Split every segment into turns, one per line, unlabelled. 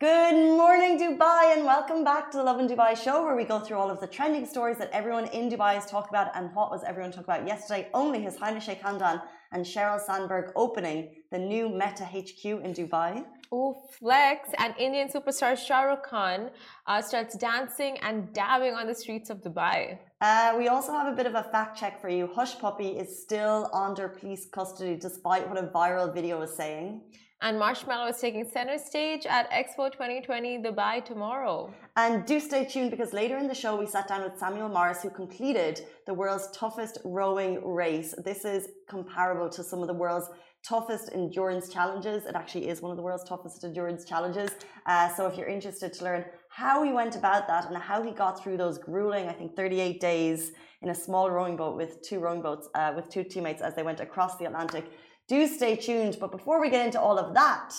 Good morning, Dubai, and welcome back to the Lovin Dubai show, where we go through all of the trending stories that everyone in Dubai is talking about. And what was everyone talking about yesterday? Only His Highness Sheikh Hamdan and Sheryl Sandberg opening the new Meta HQ in Dubai.
Ooh, flex! And Indian superstar Shah Rukh Khan uh, starts dancing and dabbing on the streets of Dubai.
Uh, we also have a bit of a fact check for you. Hushpuppi is still under police custody, despite what a viral video is saying.
And Marshmello is taking center stage at Expo 2020 Dubai tomorrow.
And do stay tuned because later in the show we sat down with Samuel Morris, who completed the world's toughest rowing race. This is comparable to some of the world's toughest endurance challenges. It actually is one of the world's toughest endurance challenges. Uh, so if you're interested to learn how he went about that and how he got through those grueling, I think, 38 days in a small rowing boat with two rowing boats, uh, with two teammates as they went across the Atlantic, do stay tuned. But before we get into all of that,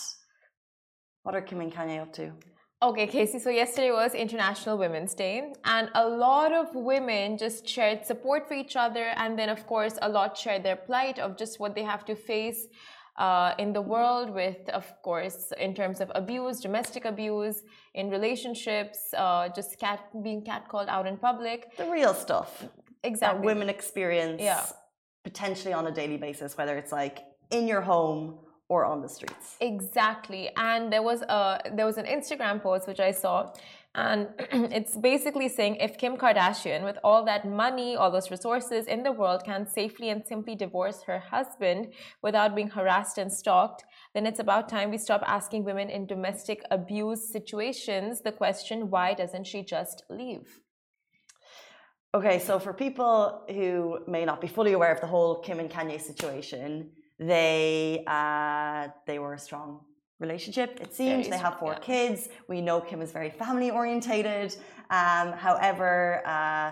what are Kim and Kanye up to?
Okay, Casey. So yesterday was International Women's Day, and a lot of women just shared support for each other, and then of course a lot shared their plight of just what they have to face uh, in the world with, of course, in terms of abuse, domestic abuse, in relationships, uh, just cat being catcalled out in public.
The real stuff.
Exactly.
That women experience
yeah.
potentially on a daily basis, whether it's like in your home or on the streets.
Exactly. And there was a there was an Instagram post which I saw and it's basically saying if Kim Kardashian with all that money, all those resources in the world can safely and simply divorce her husband without being harassed and stalked, then it's about time we stop asking women in domestic abuse situations the question why doesn't she just leave?
Okay, so for people who may not be fully aware of the whole Kim and Kanye situation, they uh, they were a strong relationship. It seems they have four yeah. kids. We know Kim is very family orientated. Um, however, uh,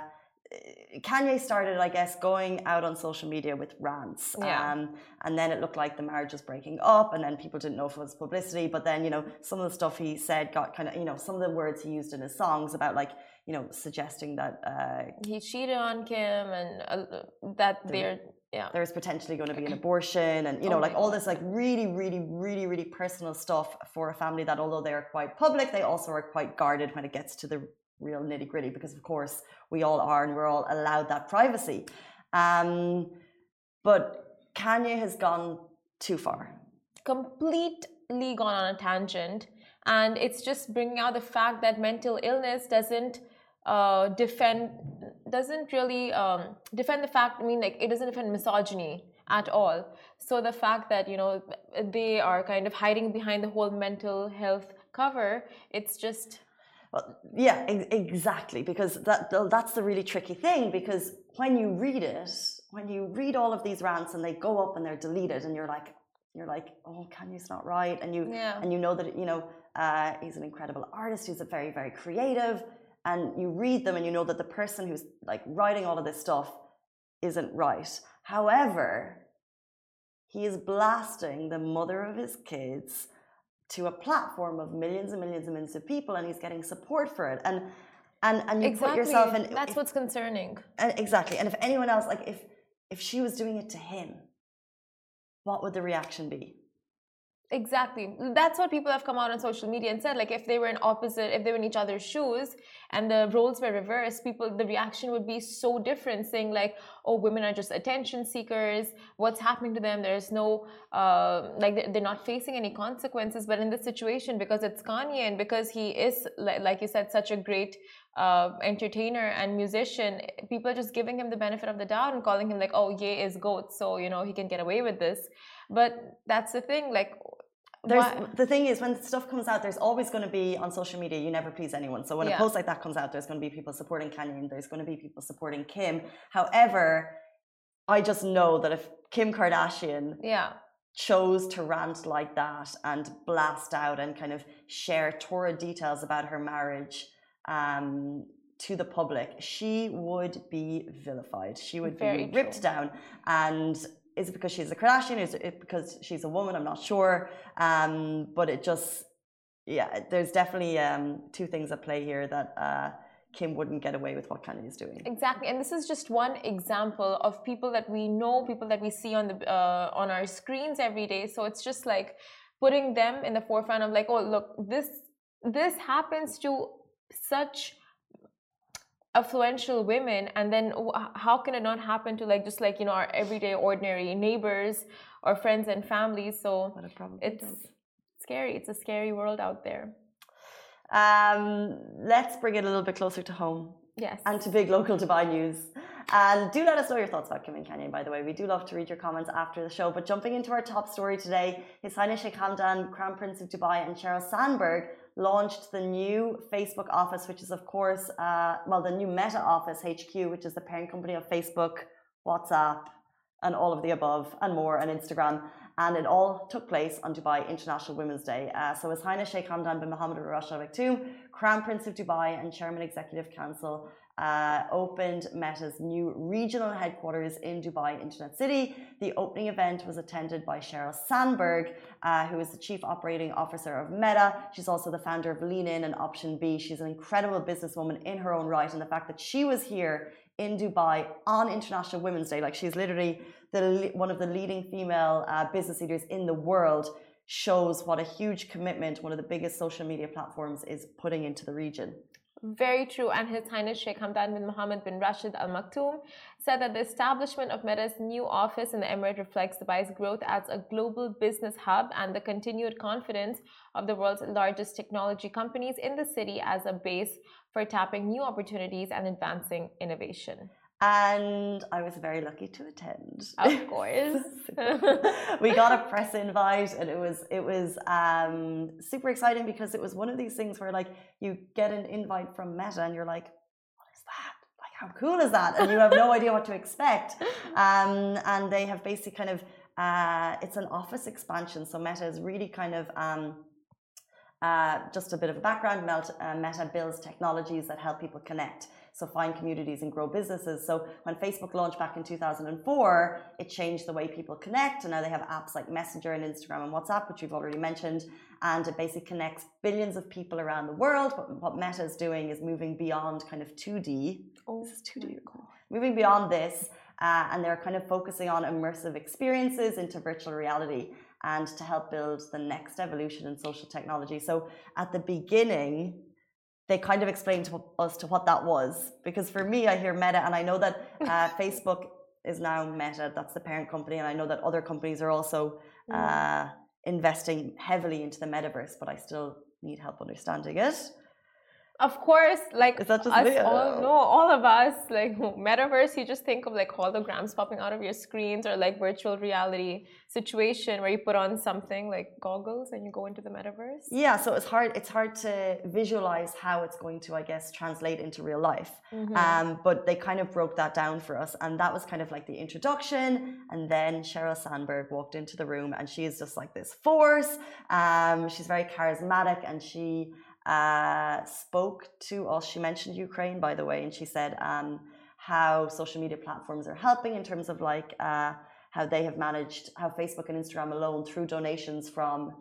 Kanye started, I guess, going out on social media with rants.
Yeah.
Um, and then it looked like the marriage was breaking up, and then people didn't know if it was publicity. But then, you know, some of the stuff he said got kind of, you know, some of the words he used in his songs about, like, you know, suggesting that uh,
he cheated on Kim and uh, that they're yeah
there's potentially going to be an abortion and you know oh like all this like really really really really personal stuff for a family that although they are quite public they also are quite guarded when it gets to the real nitty gritty because of course we all are and we're all allowed that privacy um, but kanye has gone too far
completely gone on a tangent and it's just bringing out the fact that mental illness doesn't uh, defend doesn't really um, defend the fact. I mean, like it doesn't defend misogyny at all. So the fact that you know they are kind of hiding behind the whole mental health cover, it's just.
Well, yeah, exactly. Because that that's the really tricky thing. Because when you read it, when you read all of these rants and they go up and they're deleted, and you're like, you're like, oh, Kanye's not right, and you
yeah.
and you know that you know uh, he's an incredible artist. He's a very very creative and you read them and you know that the person who's like writing all of this stuff isn't right. However, he is blasting the mother of his kids to a platform of millions and millions and millions of people and he's getting support for it. And and and you
exactly.
put yourself in
that's if, what's concerning.
And exactly. And if anyone else like if if she was doing it to him, what would the reaction be?
Exactly. That's what people have come out on social media and said. Like, if they were in opposite, if they were in each other's shoes and the roles were reversed, people, the reaction would be so different, saying, like, oh, women are just attention seekers. What's happening to them? There's no, uh, like, they're not facing any consequences. But in this situation, because it's Kanye and because he is, like you said, such a great uh, entertainer and musician, people are just giving him the benefit of the doubt and calling him, like, oh, Ye is GOAT. So, you know, he can get away with this. But that's the thing, like,
the thing is when stuff comes out, there's always going to be on social media. You never please anyone. So when yeah. a post like that comes out, there's going to be people supporting Kanye, there's going to be people supporting Kim. However, I just know that if Kim Kardashian,
yeah,
chose to rant like that and blast out and kind of share torrid details about her marriage um, to the public, she would be vilified. She would Very be ripped true. down and is it because she's a Kardashian? Is it because she's a woman? I'm not sure. Um, but it just, yeah, there's definitely um, two things at play here that uh, Kim wouldn't get away with what Kanye is doing.
Exactly, and this is just one example of people that we know, people that we see on the uh, on our screens every day. So it's just like putting them in the forefront of like, oh, look, this this happens to such affluential women and then how can it not happen to like just like you know our everyday ordinary neighbors or friends and families? So it's scary. It's a scary world out there.
Um, let's bring it a little bit closer to home
yes.
and to big local dubai news. And do let us know your thoughts about Kim and Kanye, by the way. We do love to read your comments after the show. But jumping into our top story today, His Highness Sheikh Hamdan, Crown Prince of Dubai, and Sheryl Sandberg launched the new Facebook office, which is, of course, uh, well, the new Meta office, HQ, which is the parent company of Facebook, WhatsApp, and all of the above, and more, and Instagram. And it all took place on Dubai International Women's Day. Uh, so, His Highness Sheikh Hamdan bin Mohammed Al Rashid Al Maktoum, Crown Prince of Dubai and Chairman Executive Council, uh, opened Meta's new regional headquarters in Dubai Internet City. The opening event was attended by Sheryl Sandberg, uh, who is the Chief Operating Officer of Meta. She's also the founder of Lean In and Option B. She's an incredible businesswoman in her own right, and the fact that she was here in Dubai on International Women's Day, like she's literally the, one of the leading female uh, business leaders in the world, shows what a huge commitment one of the biggest social media platforms is putting into the region.
Very true. And His Highness Sheikh Hamdan bin Mohammed bin Rashid Al Maktoum said that the establishment of Meta's new office in the Emirate reflects Dubai's growth as a global business hub and the continued confidence of the world's largest technology companies in the city as a base for tapping new opportunities and advancing innovation
and I was very lucky to attend.
Of course,
we got a press invite, and it was it was um, super exciting because it was one of these things where like you get an invite from Meta, and you're like, "What is that? Like, how cool is that?" And you have no idea what to expect. Um, and they have basically kind of uh, it's an office expansion, so Meta is really kind of um, uh, just a bit of a background. Uh, Meta builds technologies that help people connect so find communities and grow businesses. So when Facebook launched back in 2004, it changed the way people connect, and now they have apps like Messenger and Instagram and WhatsApp, which we've already mentioned, and it basically connects billions of people around the world. But what Meta is doing is moving beyond kind of 2D.
Oh, this is 2D.
Moving beyond this, uh, and they're kind of focusing on immersive experiences into virtual reality and to help build the next evolution in social technology. So at the beginning, they kind of explained to us to what that was. Because for me, I hear Meta, and I know that uh, Facebook is now Meta. That's the parent company, and I know that other companies are also mm. uh, investing heavily into the metaverse. But I still need help understanding it.
Of course, like
is that just
us
me?
all, no, all of us, like metaverse, you just think of like holograms popping out of your screens or like virtual reality situation where you put on something like goggles and you go into the metaverse.
Yeah, so it's hard. It's hard to visualize how it's going to, I guess, translate into real life. Mm-hmm. Um, but they kind of broke that down for us, and that was kind of like the introduction. And then Sheryl Sandberg walked into the room, and she is just like this force. Um, she's very charismatic, and she uh, spoke to us. She mentioned Ukraine, by the way, and she said um, how social media platforms are helping in terms of like uh, how they have managed, how Facebook and Instagram alone, through donations from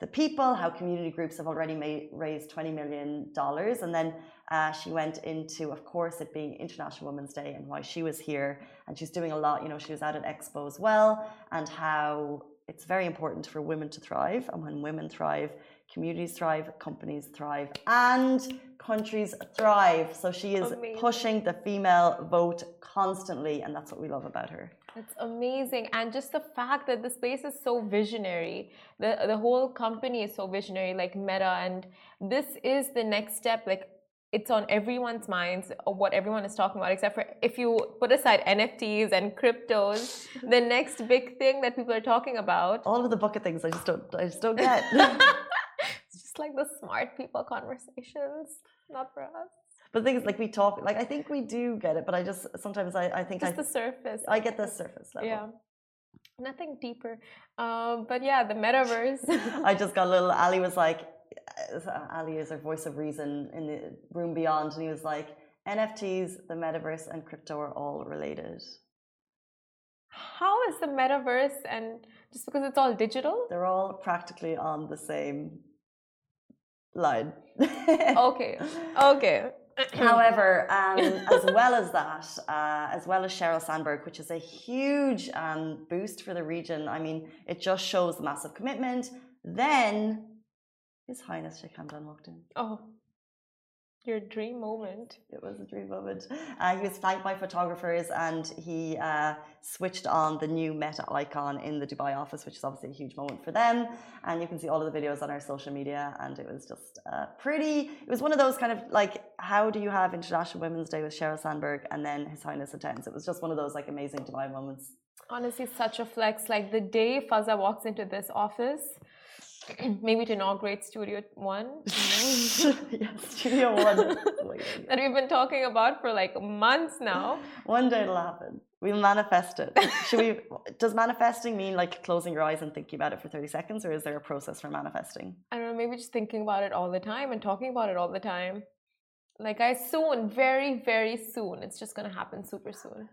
the people, how community groups have already made, raised $20 million. And then uh, she went into, of course, it being International Women's Day and why she was here. And she's doing a lot, you know, she was out at Expo as well, and how it's very important for women to thrive. And when women thrive, communities thrive, companies thrive, and countries thrive. So she is amazing. pushing the female vote constantly, and that's what we love about her.
It's amazing, and just the fact that the space is so visionary, the the whole company is so visionary, like Meta, and this is the next step. Like it's on everyone's minds of what everyone is talking about, except for if you put aside NFTs and cryptos, the next big thing that people are talking about.
All of the bucket things I just don't I just don't get.
just like the smart people conversations, not for us.
But the thing is, like we talk, like I think we do get it, but I just sometimes I, I think
just
I,
the surface.
I get the surface level.
Yeah, nothing deeper. Um, but yeah, the metaverse.
I just got a little. Ali was like, uh, Ali is our voice of reason in the room beyond, and he was like, NFTs, the metaverse, and crypto are all related.
How is the metaverse and just because it's all digital?
They're all practically on the same line.
okay. Okay.
However, um, as well as that, uh, as well as Sheryl Sandberg, which is a huge um, boost for the region, I mean, it just shows the massive commitment. Then His Highness Sheikh Hamdan walked in.
Oh, your dream moment.
It was a dream moment. Uh, he was flanked by photographers and he uh, switched on the new Meta icon in the Dubai office, which is obviously a huge moment for them. And you can see all of the videos on our social media. And it was just uh, pretty. It was one of those kind of like, how do you have International Women's Day with Sheryl Sandberg and then His Highness attends? It was just one of those like amazing Dubai moments.
Honestly, such a flex. Like the day Fazza walks into this office, maybe to inaugurate Studio One.
yes, Studio One.
Oh that we've been talking about for like months now.
One day it'll happen. We'll manifest it. Should we? Does manifesting mean like closing your eyes and thinking about it for thirty seconds, or is there a process for manifesting?
I don't know. Maybe just thinking about it all the time and talking about it all the time. Like I soon, very, very soon. It's just gonna happen super soon.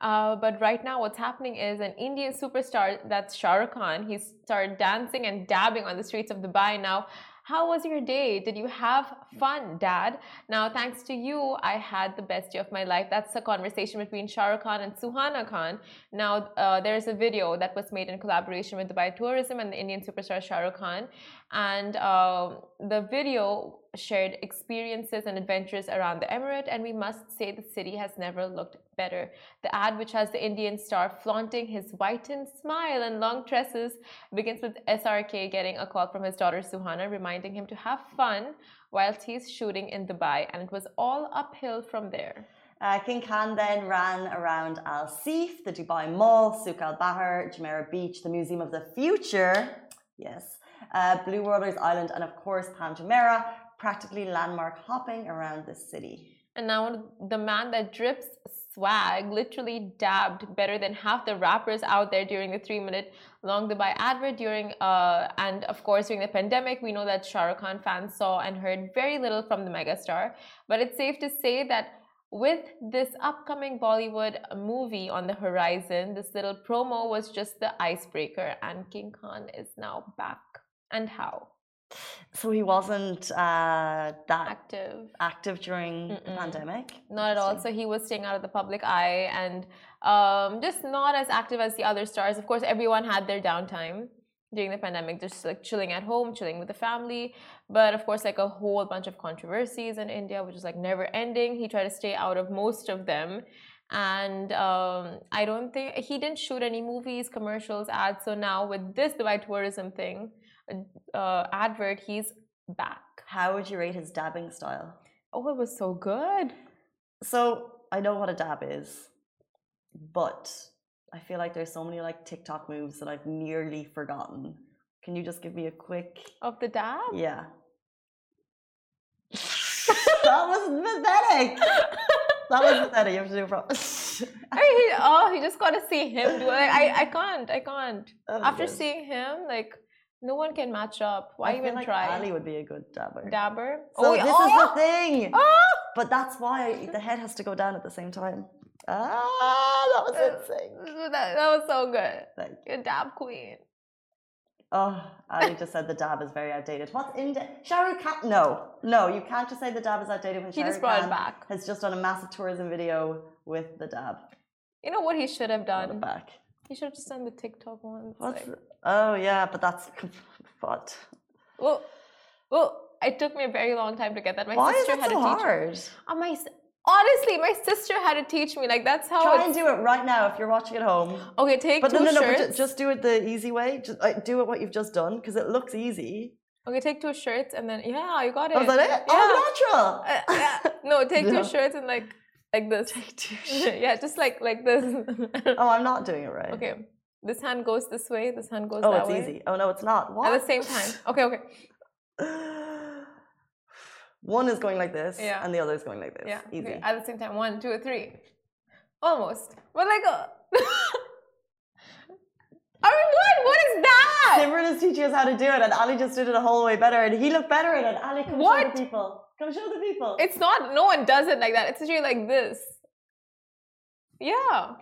Uh, but right now, what's happening is an Indian superstar, that's Shah Rukh Khan, he started dancing and dabbing on the streets of Dubai. Now, how was your day? Did you have fun, Dad? Now, thanks to you, I had the best day of my life. That's a conversation between Shah Rukh Khan and Suhana Khan. Now, uh, there's a video that was made in collaboration with Dubai Tourism and the Indian superstar Shah Rukh Khan. And uh, the video shared experiences and adventures around the emirate, and we must say the city has never looked better. The ad, which has the Indian star flaunting his whitened smile and long tresses, begins with SRK getting a call from his daughter Suhana, reminding him to have fun whilst he's shooting in Dubai, and it was all uphill from there.
Uh, King Khan then ran around Al Seef, the Dubai Mall, Souk Al Bahar, Jumeirah Beach, the Museum of the Future, yes, uh, Blue Waters Island, and of course Palm Jumeirah, practically landmark hopping around the city.
And now the man that drips swag literally dabbed better than half the rappers out there during the three minute long Dubai advert during uh, and of course during the pandemic we know that Shah Rukh Khan fans saw and heard very little from the megastar. But it's safe to say that with this upcoming Bollywood movie on the horizon this little promo was just the icebreaker and King Khan is now back. And how
so he wasn't uh, that
active
active during Mm-mm. the pandemic.
Not at all. So he was staying out of the public eye and um, just not as active as the other stars. Of course, everyone had their downtime during the pandemic, just like chilling at home, chilling with the family. But of course, like a whole bunch of controversies in India, which is like never ending. He tried to stay out of most of them. And um, I don't think he didn't shoot any movies, commercials, ads. So now with this Dubai tourism thing, uh, advert, he's back.
How would you rate his dabbing style?
Oh, it was so good.
So I know what a dab is, but I feel like there's so many like TikTok moves that I've nearly forgotten. Can you just give me a quick
of the dab?
Yeah. that was pathetic. that was pathetic. You have to do it from.
I mean, oh, you just got to see him do it. I, I can't. I can't. After good. seeing him, like no one can match up. Why
I
even
like
try?
Ali would be a good dabber.
Dabber.
So oh, this oh! is the thing. Oh! But that's why the head has to go down at the same time. Ah, that was insane.
That, that was so good. Thank you. dab queen.
Oh, Ali just said the dab is very outdated. What's in Shah Rukh Khan? No, no, you can't just say the dab is outdated when he Shah
just brought Khan
it
back.
Has just done a massive tourism video with the dab.
You know what he should have done?
Back.
He should have just done the TikTok ones.
What's like... Oh yeah, but that's what?
Well, well, it took me a very long time to get that. My
Why
sister
is
had
so
to teach
hard?
me. Oh, my honestly, my sister had to teach me. Like that's how.
Try and do it right now if you're watching at home.
Okay, take
but
two
no, no, no. But just do it the easy way. Just like, do it what you've just done because it looks easy.
Okay, take two shirts and then yeah, you got it.
Oh, that it?
Yeah.
Oh, natural.
Uh, yeah. No, take two shirts and like like this.
Take two
yeah, just like like this.
oh, I'm not doing it right.
Okay. This hand goes this way. This hand goes
oh,
that way.
Oh, it's easy. Oh no, it's not. What?
At the same time. Okay, okay.
One is going like this,
yeah.
and the other is going like this.
Yeah,
easy.
Okay. At the same time, one, two, three. Almost, but like. Uh... I mean, what? What is that?
Simran is teaching us how to do it, and Ali just did it a whole way better, and he looked better at it. Ali, come
what?
show the people. Come show the people.
It's not. No one does it like that. It's usually like this. Yeah.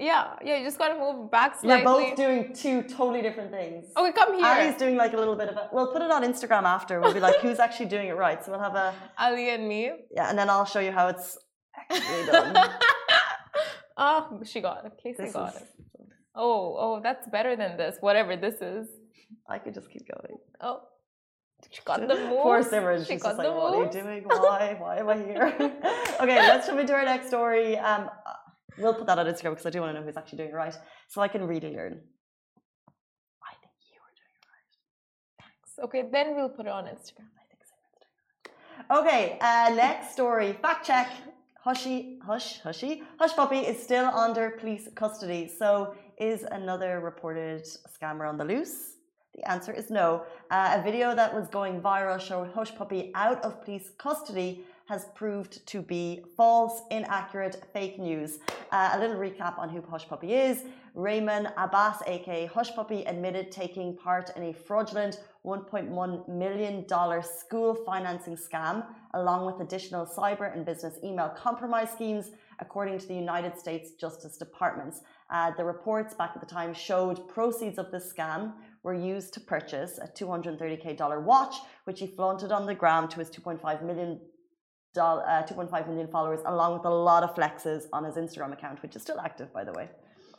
Yeah, yeah, you just gotta move back slightly.
You're both doing two totally different things.
Okay, come here.
Ali's doing like a little bit of a. We'll put it on Instagram after. We'll be like, who's actually doing it right? So we'll have a.
Ali and me.
Yeah, and then I'll show you how it's actually done.
oh, she got it. Casey this got is... it. Oh, oh, that's better than this. Whatever this is.
I could just keep going.
Oh, she got the move.
Poor Simran.
She
She's
got
just
the
like, what are you doing? Why? Why am I here? okay, let's jump into our next story. Um, we'll put that on Instagram because I do want to know who's actually doing it right, so I can really learn. I think you were doing it right. Thanks.
Okay, then we'll put it on Instagram.
I think Simran's doing it right. Okay, uh, next story. Fact check. Hushy, hush, hushy, Hushpuppi is still under police custody. So, is another reported scammer on the loose? The answer is no. Uh, a video that was going viral showed Hushpuppi out of police custody has proved to be false, inaccurate, fake news. Uh, a little recap on who Hushpuppi is. Raymond Abbas, aka Hushpuppi, admitted taking part in a fraudulent $1.1 million school financing scam, along with additional cyber and business email compromise schemes, according to the United States Justice Department. Uh, the reports back at the time showed proceeds of this scam were used to purchase a 230k dollar watch, which he flaunted on the gram to his 2.5 million uh, 2.5 million followers, along with a lot of flexes on his Instagram account, which is still active, by the way.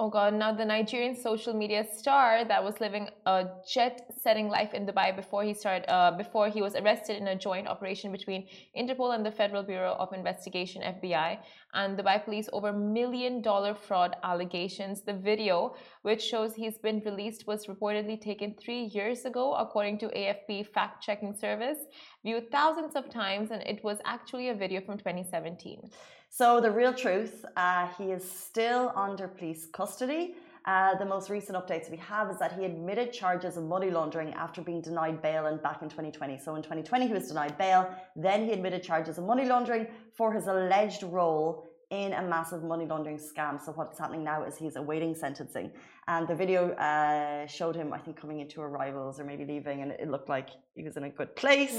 Oh god, now the Nigerian social media star that was living a jet-setting life in Dubai before he started uh, before he was arrested in a joint operation between Interpol and the Federal Bureau of Investigation FBI and Dubai police over million dollar fraud allegations. The video, which shows he's been released, was reportedly taken three years ago, according to AFP fact-checking service, viewed thousands of times, and it was actually a video from 2017.
So, the real truth, uh, he is still under police custody. Uh, the most recent updates we have is that he admitted charges of money laundering after being denied bail and back in 2020. So, in 2020, he was denied bail. Then he admitted charges of money laundering for his alleged role in a massive money laundering scam. So, what's happening now is he's awaiting sentencing. And the video uh, showed him, I think, coming into arrivals or maybe leaving, and it looked like he was in a good place.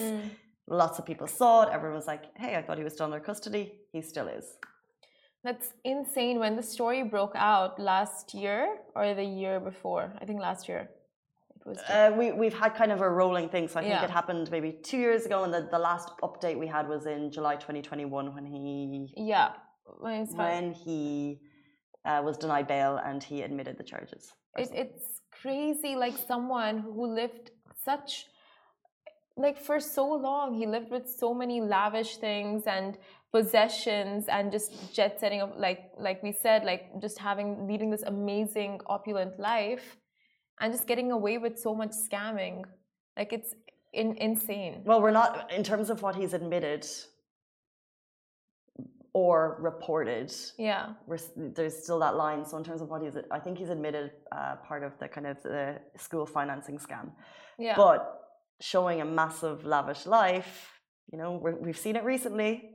Lots of people saw it. Everyone was like, hey, I thought he was still under custody. He still is.
That's insane. When the story broke out last year or the year before, I think last year. It was.
Uh, we, we've had kind of a rolling thing. So I think
Yeah.
it happened maybe two years ago. And the, the last update we had was in July 2021 when he,
yeah. When
when he uh, was denied bail and he admitted the charges.
It, it's crazy. Like someone who lived such, like for so long, he lived with so many lavish things and possessions and just jet setting of like like we said, like just having leading this amazing opulent life, and just getting away with so much scamming. Like it's in, insane.
Well, we're not, in terms of what he's admitted or reported,
Yeah.
we're, there's still that line. So in terms of what he's, I think he's admitted uh, part of the kind of the school financing scam.
Yeah.
But showing a massive lavish life, you know, we're, we've seen it recently.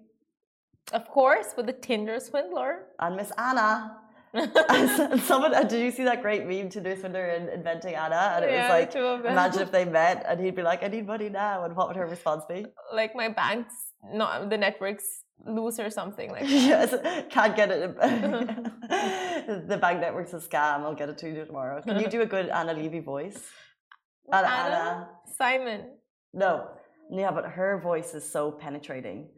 Of course, with the Tinder swindler.
And Miss Anna, and someone uh, did you see that great meme Tinder Swindler in inventing Anna? And it
Yeah,
was like,
two of them.
imagine if they met and he'd be like, I need money now. And what would her response be?
Like my bank's not the network's loose or something like.
yes, can't get it. the bank network's a scam. I'll get it to you tomorrow. Can you do a good Anna Delvey voice? Anna, Anna.
Simon.
No, yeah, but her voice is so penetrating.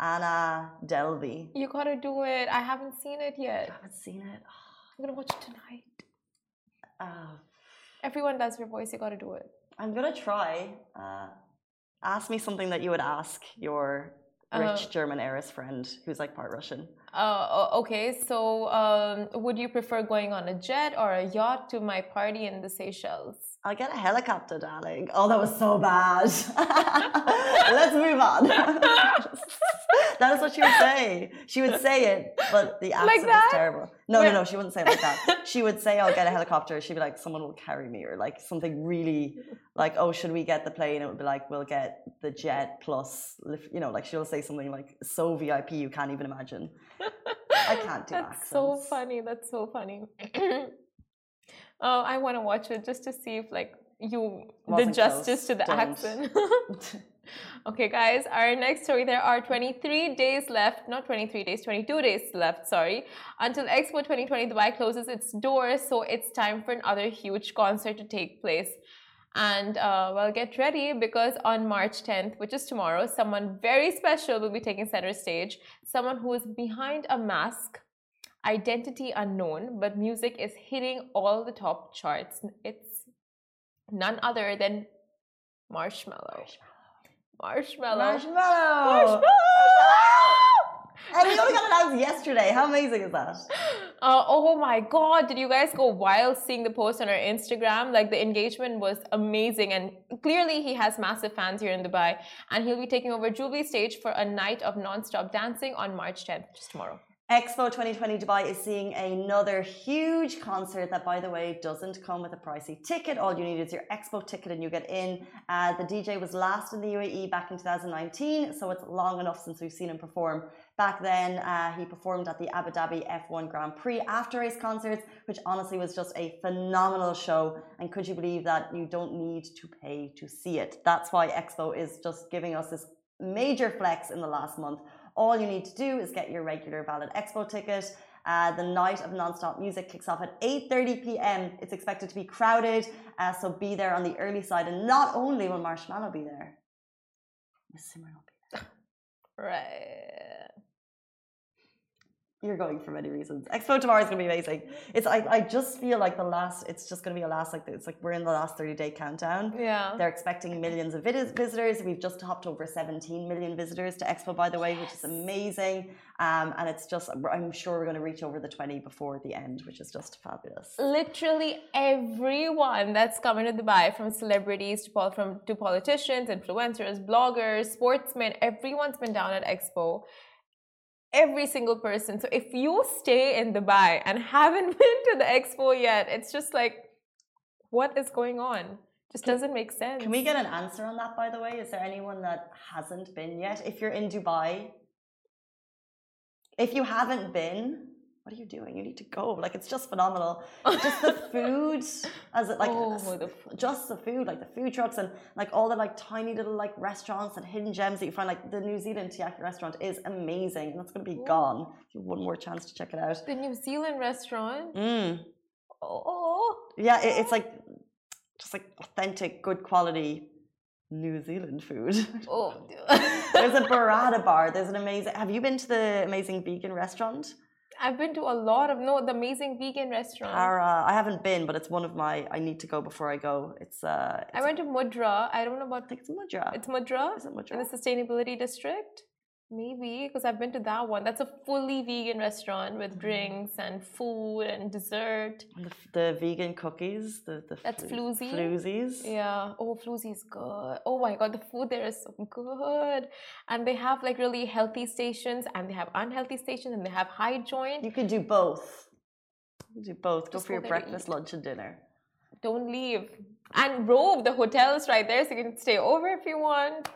Anna Delvey.
You gotta do it. I haven't seen it yet.
I haven't seen it.
I'm gonna watch it tonight.
Uh,
Everyone does your voice. You gotta do it.
I'm gonna try. Uh, ask me something that you would ask your rich
Uh,
German heiress friend who's like part Russian.
Uh, okay, so um, would you prefer going on a jet or a yacht to my party in the Seychelles?
I'll get a helicopter, darling. Oh, that was so bad. Let's move on. that is what she would say. She would say it, but the accent is terrible. No, no, no. She wouldn't say it like that. She would say, "I'll get a helicopter." She'd be like, "Someone will carry me," or like something really, like, "Oh, should we get the plane?" It would be like, "We'll get the jet plus," lift-" you know, like she'll say something like so VIP you can't even imagine. I can't do
That's
accents.
so funny. That's so funny. oh, I want to watch it just to see if like you
Wasn't
the justice
close.
to the
Don't.
accent. okay, guys, our next story. There are 23 days left, not 23 days, 22 days left, sorry, until Expo 2020 Dubai closes its doors. So it's time for another huge concert to take place. And uh, well, get ready because on March 10th, which is tomorrow, someone very special will be taking center stage. Someone who is behind a mask, identity unknown, but music is hitting all the top charts. It's none other than Marshmello. Marshmello.
Marshmello.
Marshmello.
And we only got announced yesterday. How amazing is that?
Uh, oh my god, did you guys go wild seeing the post on our Instagram? Like the engagement was amazing, and clearly he has massive fans here in Dubai. And he'll be taking over Jubilee Stage for a night of non stop dancing on March 10th, just tomorrow.
Expo 2020 Dubai is seeing another huge concert that, by the way, doesn't come with a pricey ticket. All you need is your Expo ticket and you get in. Uh, the DJ was last in the UAE back in 2019, so it's long enough since we've seen him perform. Back then, uh, he performed at the Abu Dhabi F1 Grand Prix after race concerts, which honestly was just a phenomenal show. And could you believe that you don't need to pay to see it? That's why Expo is just giving us this major flex in the last month all you need to do is get your regular valid expo ticket. Uh, the night of non-stop music kicks off at 8.30 p.m. It's expected to be crowded, uh, so be there on the early side. And not only will Marshmello be there, Miss Simran will be there.
Right
you're going for many reasons. Expo tomorrow is going to be amazing. It's I, I just feel like the last it's just going to be a last like it's like we're in the last 30 day countdown.
Yeah.
They're expecting millions of visitors. We've just topped over 17 million visitors to Expo by the way, which is amazing. Um, and it's just I'm sure we're going to reach over the 20 before the end, which is just fabulous.
Literally everyone that's coming to Dubai from celebrities to pol from to politicians, influencers, bloggers, sportsmen, everyone's been down at Expo every single person. So if you stay in Dubai and haven't been to the expo yet, it's just like, what is going on? Just doesn't make sense.
Can we get an answer on that, by the way? Is there anyone that hasn't been yet? If you're in Dubai, if you haven't been, what are you doing? You need to go. Like it's just phenomenal. just the food, as it like
oh, the
just the food, like the food trucks and like all the like tiny little like restaurants and hidden gems that you find. Like the New Zealand Tiaki restaurant is amazing, and that's going to be Ooh. gone. If you have one more chance to check it out.
The New Zealand restaurant.
Mm.
Oh.
Yeah, it, it's like just like authentic, good quality New Zealand food.
Oh,
there's a burrata bar. There's an amazing. Have you been to the amazing vegan restaurant?
I've been to a lot of no the amazing vegan restaurant.
Para, I haven't been, but it's one of my. I need to go before I go. It's. uh it's
I went to Mudra. I don't know about.
I think it's Mudra.
It's Mudra.
Is it Mudra?
In the sustainability district. Maybe because I've been to that one. That's a fully vegan restaurant with mm. drinks and food and dessert.
The, the vegan cookies. The, the
that's floozy.
Floozies.
Yeah. Oh, floozies good. Oh my god, the food there is so good. And they have like really healthy stations, and they have unhealthy stations, and they have high joint.
You can do both. You can do both. Just go for your breakfast, lunch, and dinner.
Don't leave. And Rove, the hotel is right there, so you can stay over if you want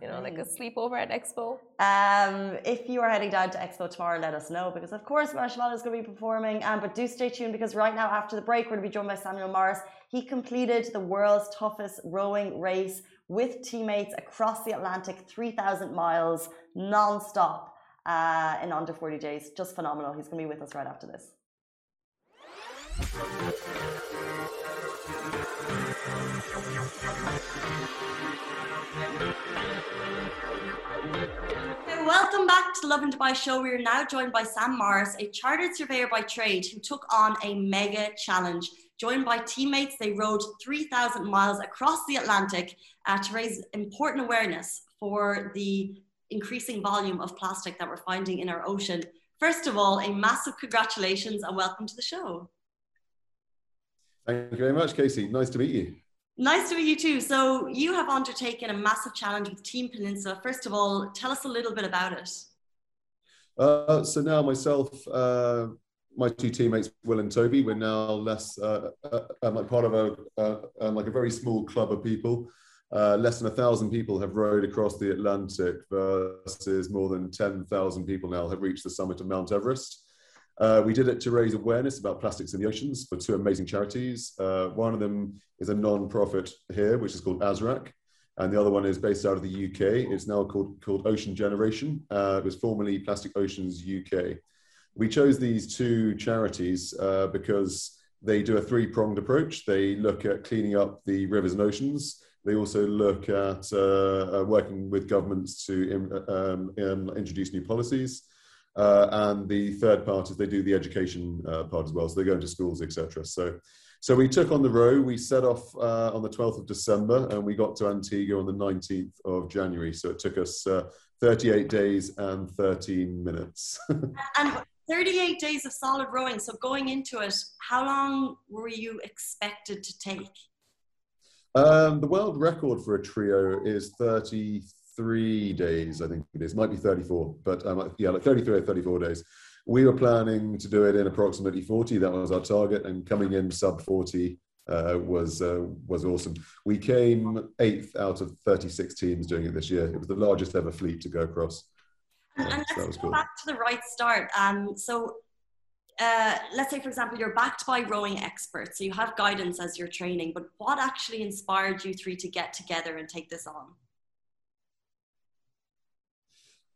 you know, like a sleepover at Expo?
Um, if you are heading down to Expo tomorrow, let us know because, of course, Marshmello is going to be performing. Um, but do stay tuned because right now, after the break, we're going to be joined by Samuel Morris. He completed the world's toughest rowing race with teammates across the Atlantic, 3,000 miles non-stop uh, in under 40 days. Just phenomenal. He's going to be with us right after this. Welcome back to the and Dubai show. We are now joined by Sam Morris, a chartered surveyor by trade who took on a mega challenge. Joined by teammates, they rode 3,000 miles across the Atlantic uh, to raise important awareness for the increasing volume of plastic that we're finding in our ocean. First of all, a massive congratulations and welcome to the show.
Thank you very much, Casey. Nice to meet you.
Nice to meet you too. So, you have undertaken a massive challenge with Team Peninsula. First of all, tell us a little bit about it.
Uh, so, now myself, uh, my two teammates, Will and Toby, we're now less uh, uh, um, like part of a uh, like a very small club of people. Uh, less than a thousand people have rowed across the Atlantic versus more than 10,000 people now have reached the summit of Mount Everest. Uh, we did it to raise awareness about plastics in the oceans for two amazing charities. Uh, one of them is a non-profit here, which is called Azraq, and the other one is based out of the UK. It's now called, called Ocean Generation. Uh, it was formerly Plastic Oceans UK. We chose these two charities uh, because they do a three-pronged approach. They look at cleaning up the rivers and oceans. They also look at uh, uh, working with governments to um, um, introduce new policies uh, and the third part is they do the education uh, part as well. So they go into schools, etc. So So we took on the row. We set off uh, on the 12th of December and we got to Antigua on the 19th of January. So it took us uh, 38 days and 13 minutes.
and 38 days of solid rowing. So going into it, how long were you expected to take?
Um, the world record for a trio is 33 days, I think it is. Might be 34, but um, yeah, like 33 or 34 days. We were planning to do it in approximately 40. That was our target, and coming in sub 40 uh, was uh, was awesome. We came eighth out of 36 teams doing it this year. It was the largest ever fleet to go across.
And, and let's go cool. back to the right start. Um, so uh, let's say, for example, you're backed by rowing experts, so you have guidance as you're training, but what actually inspired you three to get together and take this on?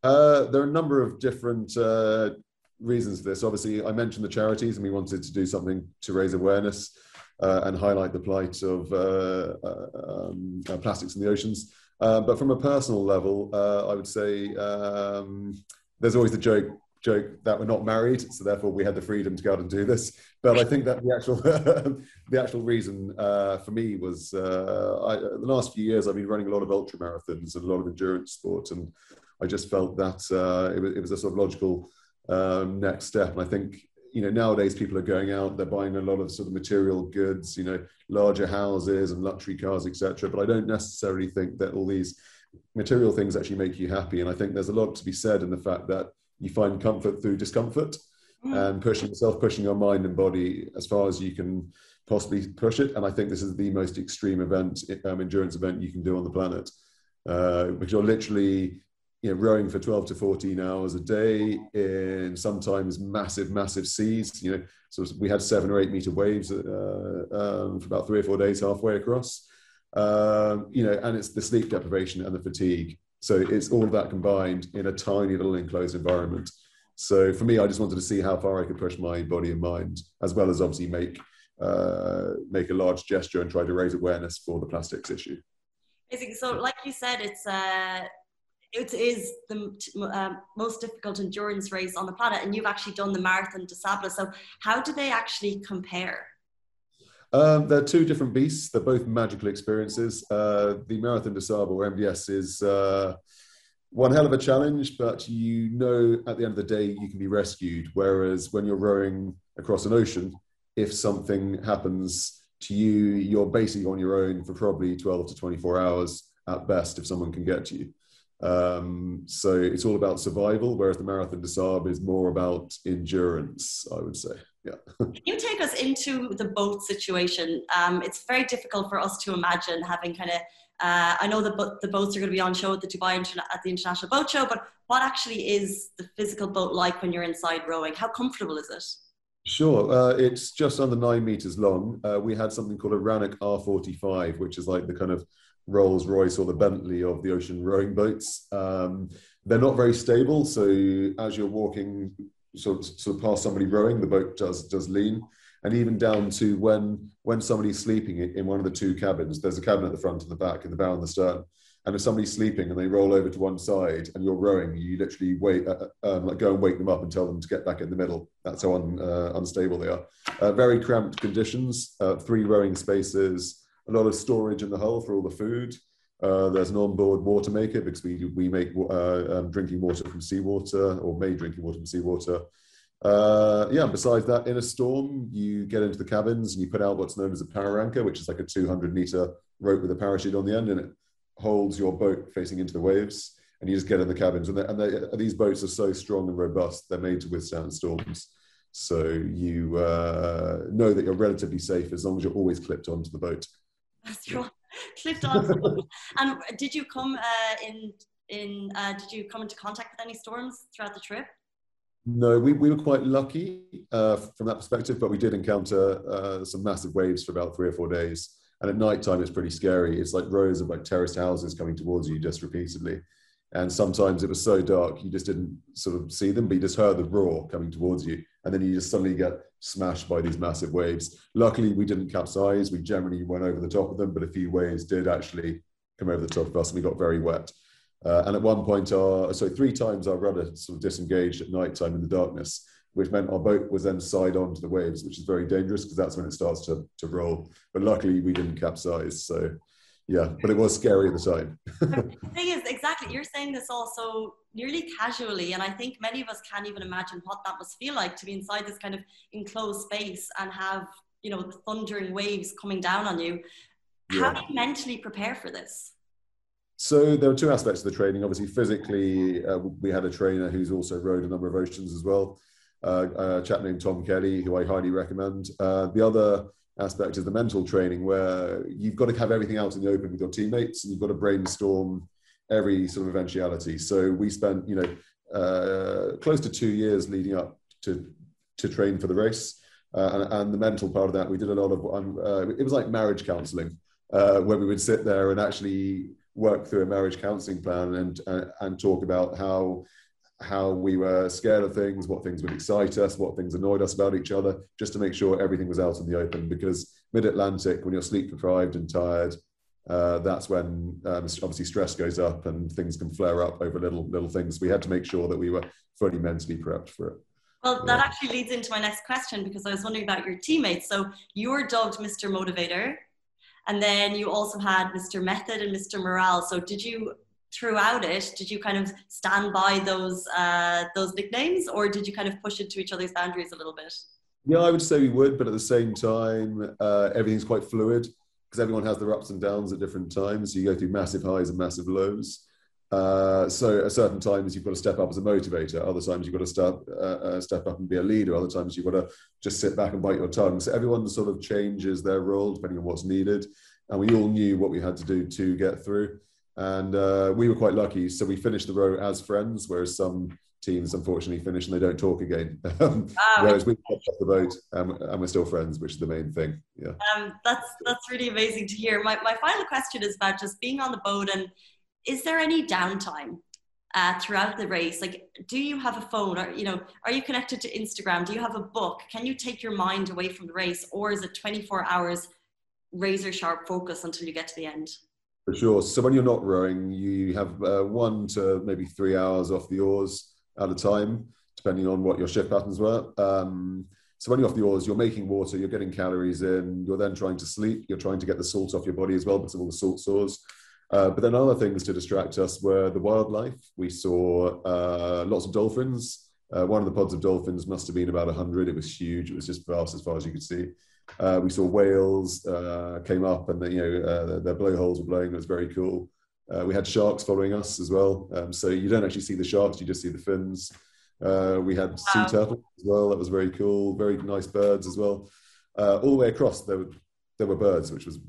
Uh, there are a number of different uh, reasons for this. Obviously, I mentioned the charities, and we wanted to do something to raise awareness uh, and highlight the plight of uh, uh, um, plastics in the oceans. but from a personal level, I would say um, there's always the joke joke that we're not married, so therefore we had the freedom to go out and do this. But I think that the actual the actual reason uh, for me was uh, I, the last few years I've been running a lot of ultra marathons and a lot of endurance sports, and I just felt that uh, it, was, it was a sort of logical um, next step. And I think you know nowadays people are going out, they're buying a lot of sort of material goods, you know, larger houses and luxury cars, etc. But I don't necessarily think that all these material things actually make you happy. And I think there's a lot to be said in the fact that you find comfort through discomfort mm. and pushing yourself, pushing your mind and body as far as you can possibly push it. And I think this is the most extreme event, um, endurance event you can do on the planet, uh, because you're literally you know, rowing for 12 to 14 hours a day in sometimes massive, massive seas. You know, so we had seven or eight meter waves uh, um, for about three or four days halfway across. Um, you know, and it's the sleep deprivation and the fatigue. So it's all of that combined in a tiny little enclosed environment. So for me, I just wanted to see how far I could push my body and mind, as well as obviously make uh, make a large gesture and try to raise awareness for the plastics issue.
Amazing. So, like you said, it's uh, it is the uh, most difficult endurance race on the planet, and you've actually done the Marathon des Sables. So, how do they actually compare?
Um, they're two different beasts. They're both magical experiences. Uh, the Marathon des Sables, or MDS, is uh, one hell of a challenge, but you know at the end of the day you can be rescued. Whereas when you're rowing across an ocean, if something happens to you, you're basically on your own for probably 12 to 24 hours at best if someone can get to you. Um, so it's all about survival, whereas the Marathon Sables is more about endurance, I would say. Yeah.
Can you take us into the boat situation? Um, it's very difficult for us to imagine having kind of. Uh, I know that the boats are going to be on show at the Dubai Interna- at the International Boat Show, but what actually is the physical boat like when you're inside rowing? How comfortable is it?
Sure, uh, it's just under nine meters long. Uh, we had something called a Rannoch R45, which is like the kind of Rolls Royce or the Bentley of the ocean rowing boats. Um, they're not very stable, so as you're walking sort of, sort of past somebody rowing, the boat does does lean, and even down to when when somebody's sleeping in one of the two cabins. There's a cabin at the front and the back, and the bow and the stern. And if somebody's sleeping and they roll over to one side and you're rowing, you literally wait, uh, uh um, like go and wake them up and tell them to get back in the middle. That's how un, uh, unstable they are. Uh, very cramped conditions, uh, three rowing spaces, a lot of storage in the hull for all the food. Uh, there's an onboard water maker because we, we make uh, um, drinking water from seawater or made drinking water from seawater. Uh, yeah, besides that, in a storm, you get into the cabins and you put out what's known as a anchor, which is like a 200 meter rope with a parachute on the end, and it holds your boat facing into the waves. And you just get in the cabins. And, and these boats are so strong and robust, they're made to withstand storms. So you uh, know that you're relatively safe as long as you're always clipped onto the boat.
That's right. Clipped on. and did you come uh, in? In uh, did you come into contact with any storms throughout the trip?
No, we, we were quite lucky uh, from that perspective, but we did encounter uh, some massive waves for about three or four days. And at night time, it's pretty scary. It's like rows of like terraced houses coming towards you just repeatedly. And sometimes it was so dark, you just didn't sort of see them, but you just heard the roar coming towards you. And then you just suddenly get smashed by these massive waves. Luckily, we didn't capsize. We generally went over the top of them, but a few waves did actually come over the top of us and we got very wet. Uh, and at one point, our, so three times our rudder sort of disengaged at night time in the darkness. which meant our boat was then side on to the waves, which is very dangerous because that's when it starts to, to roll. But luckily, we didn't capsize. So, yeah, but it was scary at the time.
the thing is, exactly, you're saying this all so nearly casually, and I think many of us can't even imagine what that must feel like to be inside this kind of enclosed space and have, you know, the thundering waves coming down on you. Yeah. How do you mentally prepare for this?
So there are two aspects of the training. Obviously, physically, uh, we had a trainer who's also rowed a number of oceans as well, uh, a chap named Tom Kelly, who I highly recommend. Uh, the other aspect is the mental training, where you've got to have everything out in the open with your teammates, and you've got to brainstorm every sort of eventuality. So we spent, you know, uh, close to two years leading up to to train for the race, uh, and, and, the mental part of that, we did a lot of. Um, uh, it was like marriage counselling, where we would sit there and actually work through a marriage counselling plan and uh, and talk about how how we were scared of things, what things would excite us, what things annoyed us about each other, just to make sure everything was out in the open. Because mid Atlantic, when you're sleep deprived and tired, uh, that's when um, obviously stress goes up and things can flare up over little little things. We had to make sure that we were fully mentally prepped for it.
Well, that actually leads into my next question because I was wondering about your teammates. So you were dubbed Mr. Motivator and then you also had Mr. Method and Mr. Morale. So did you throughout it did you kind of stand by those uh, those nicknames or did you kind of push it to each other's boundaries a little bit
yeah i would say we would but at the same time uh, everything's quite fluid because everyone has their ups and downs at different times so you go through massive highs and massive lows uh, so at certain times you've got to step up as a motivator. Other times you've got to step uh, uh, step up and be a leader. Other times you've got to just sit back and bite your tongue. So everyone sort of changes their role depending on what's needed. And we all knew what we had to do to get through. And uh, we were quite lucky. So we finished the row as friends, whereas some teams unfortunately finish and they don't talk again. Um, whereas we got off the boat and, and, we're still friends, which is the main thing. Yeah.
Um, that's that's really amazing to hear. My my final question is about just being on the boat and is there any downtime uh, throughout the race? Like, do you have a phone or, you know, are you connected to Instagram? Do you have a book? Can you take your mind away from the race or is it 24 hours razor sharp focus until you get to the end?
For sure. So when you're not rowing, you have uh, one to maybe three hours off the oars at a time, depending on what your shift patterns were. Um, so when you're off the oars, you're making water, you're getting calories in, you're then trying to sleep, you're trying to get the salt off your body as well because of all the salt sores. Uh, but then other things to distract us were the wildlife. We saw uh, lots of dolphins. Uh, one of the pods of dolphins must have been about 100. It was huge. It was just vast as far as you could see. Uh, we saw whales uh, came up and you know uh, their blowholes were blowing. It was very cool. we had sharks following us as well. Um, so you don't actually see the sharks, you just see the fins. we had wow. sea turtles as well. That was very cool. Very nice birds as well. all the way across, there were, there were birds, which was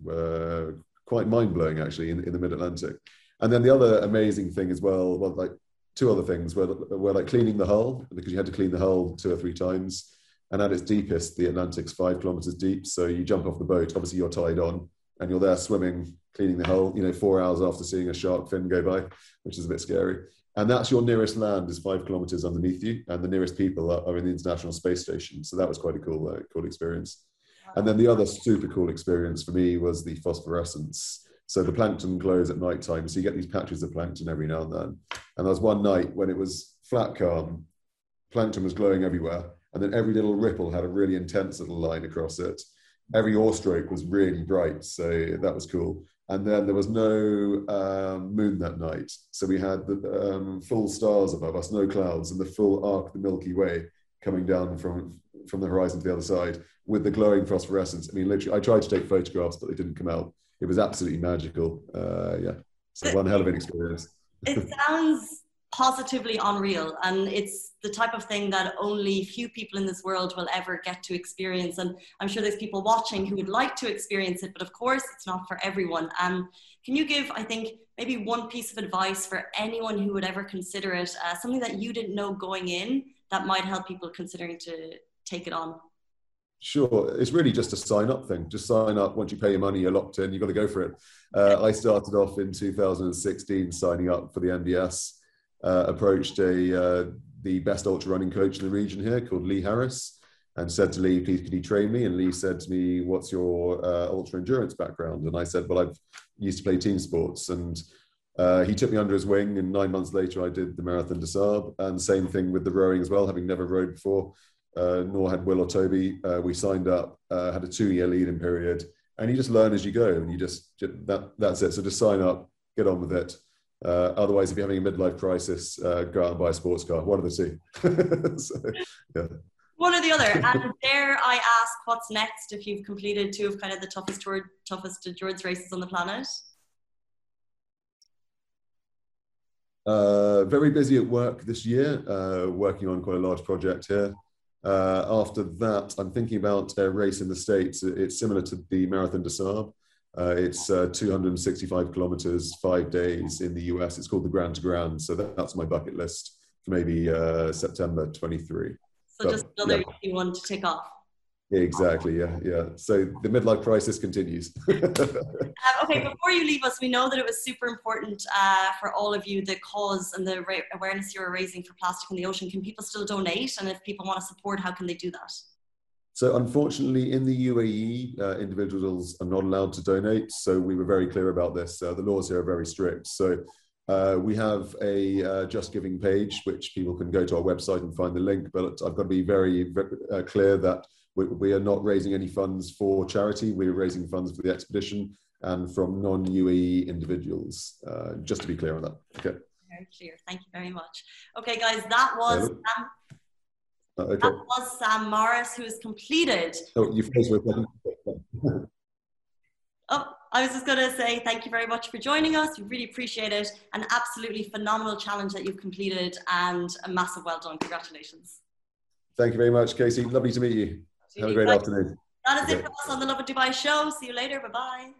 quite mind blowing actually in, in the mid Atlantic. And then the other amazing thing as well, well, like two other things were, were like cleaning the hull because you had to clean the hull two or three times. And at its deepest, the Atlantic's five kilometers deep. So you jump off the boat, obviously you're tied on and you're there swimming, cleaning the hull, you know, four hours after seeing a shark fin go by, which is a bit scary. And that's your nearest land is five kilometers underneath you. And the nearest people are, are in the International Space Station. So that was quite a cool, uh, cool experience. And then the other super cool experience for me was the phosphorescence. So the plankton glows at night time. So you get these patches of plankton every now and then. And there was one night when it was flat calm, plankton was glowing everywhere. And then every little ripple had a really intense little line across it. Every oar stroke was really bright. So that was cool. And then there was no um, moon that night. So we had the um, full stars above us, no clouds, and the full arc of the Milky Way coming down from, from the horizon to the other side with the glowing phosphorescence. I mean, literally, I tried to take photographs, but they didn't come out. It was absolutely magical. Uh, yeah, so one hell of an experience.
it sounds positively unreal, and it's the type of thing that only few people in this world will ever get to experience. And I'm sure there's people watching who would like to experience it, but of course, it's not for everyone. And can you give, I think, maybe one piece of advice for anyone who would ever consider it, uh, something that you didn't know going in that might help people considering to take it on?
Sure, it's really just a sign up thing. Just sign up. Once you pay your money, you're locked in. You've got to go for it. Uh, I started off in 2016 signing up for the MDS. Uh, approached a uh, the best ultra running coach in the region here called Lee Harris, and said to Lee, "Please, could you train me?" And Lee said to me, "What's your uh, ultra endurance background?" And I said, "Well, I've used to play team sports." And uh, he took me under his wing, and nine months later, I did the Marathon des Sables. And same thing with the rowing as well, having never rowed before, uh, nor had Will or Toby. Uh, we signed up, uh, had a two-year lead-in period, and you just learn as you go, and you just that that's it. So just sign up, get on with it. Uh, otherwise, if you're having a midlife crisis, uh, go out and buy a sports car. One of the two. so,
yeah. One or the other. And dare I ask, what's next if you've completed two of kind of the toughest tour, toughest endurance races on the planet?
Uh, very busy at work this year, uh, working on quite a large project here. Uh, after that, I'm thinking about a race in the States. It's similar to the Marathon des Sables. Uh, it's uh, 265 kilometers, five days in the US. It's called the Grand to Grand. So that, that's my bucket list for maybe uh, September 23.
So but, just another yeah. one to tick off.
Exactly. Yeah. Yeah. So the midlife crisis continues.
uh, okay. Before you leave us, we know that it was super important uh, for all of you the cause and the ra- awareness you're raising for plastic in the ocean. Can people still donate? And if people want to support, how can they do that?
So unfortunately, in the UAE, uh, individuals are not allowed to donate. So we were very clear about this. Uh, the laws here are very strict. So uh, we have a uh, Just Giving page, which people can go to our website and find the link. But I've got to be very, very uh, clear that we, we, are not raising any funds for charity. We're raising funds for the expedition and from non-UAE individuals. Uh, just to be clear on that. Okay.
Very clear. Thank you very much. Okay, guys, that was. Uh, okay. That was Sam Morris, who has completed.
Oh, you froze with
Oh, I was just going to say thank you very much for joining us. We really appreciate it. An absolutely phenomenal challenge that you've completed, and a massive well done. Congratulations.
Thank you very much, Casey. Lovely to meet you. Have a great afternoon.
That is okay. it for us on the Lovin Dubai show. See you later. Bye bye.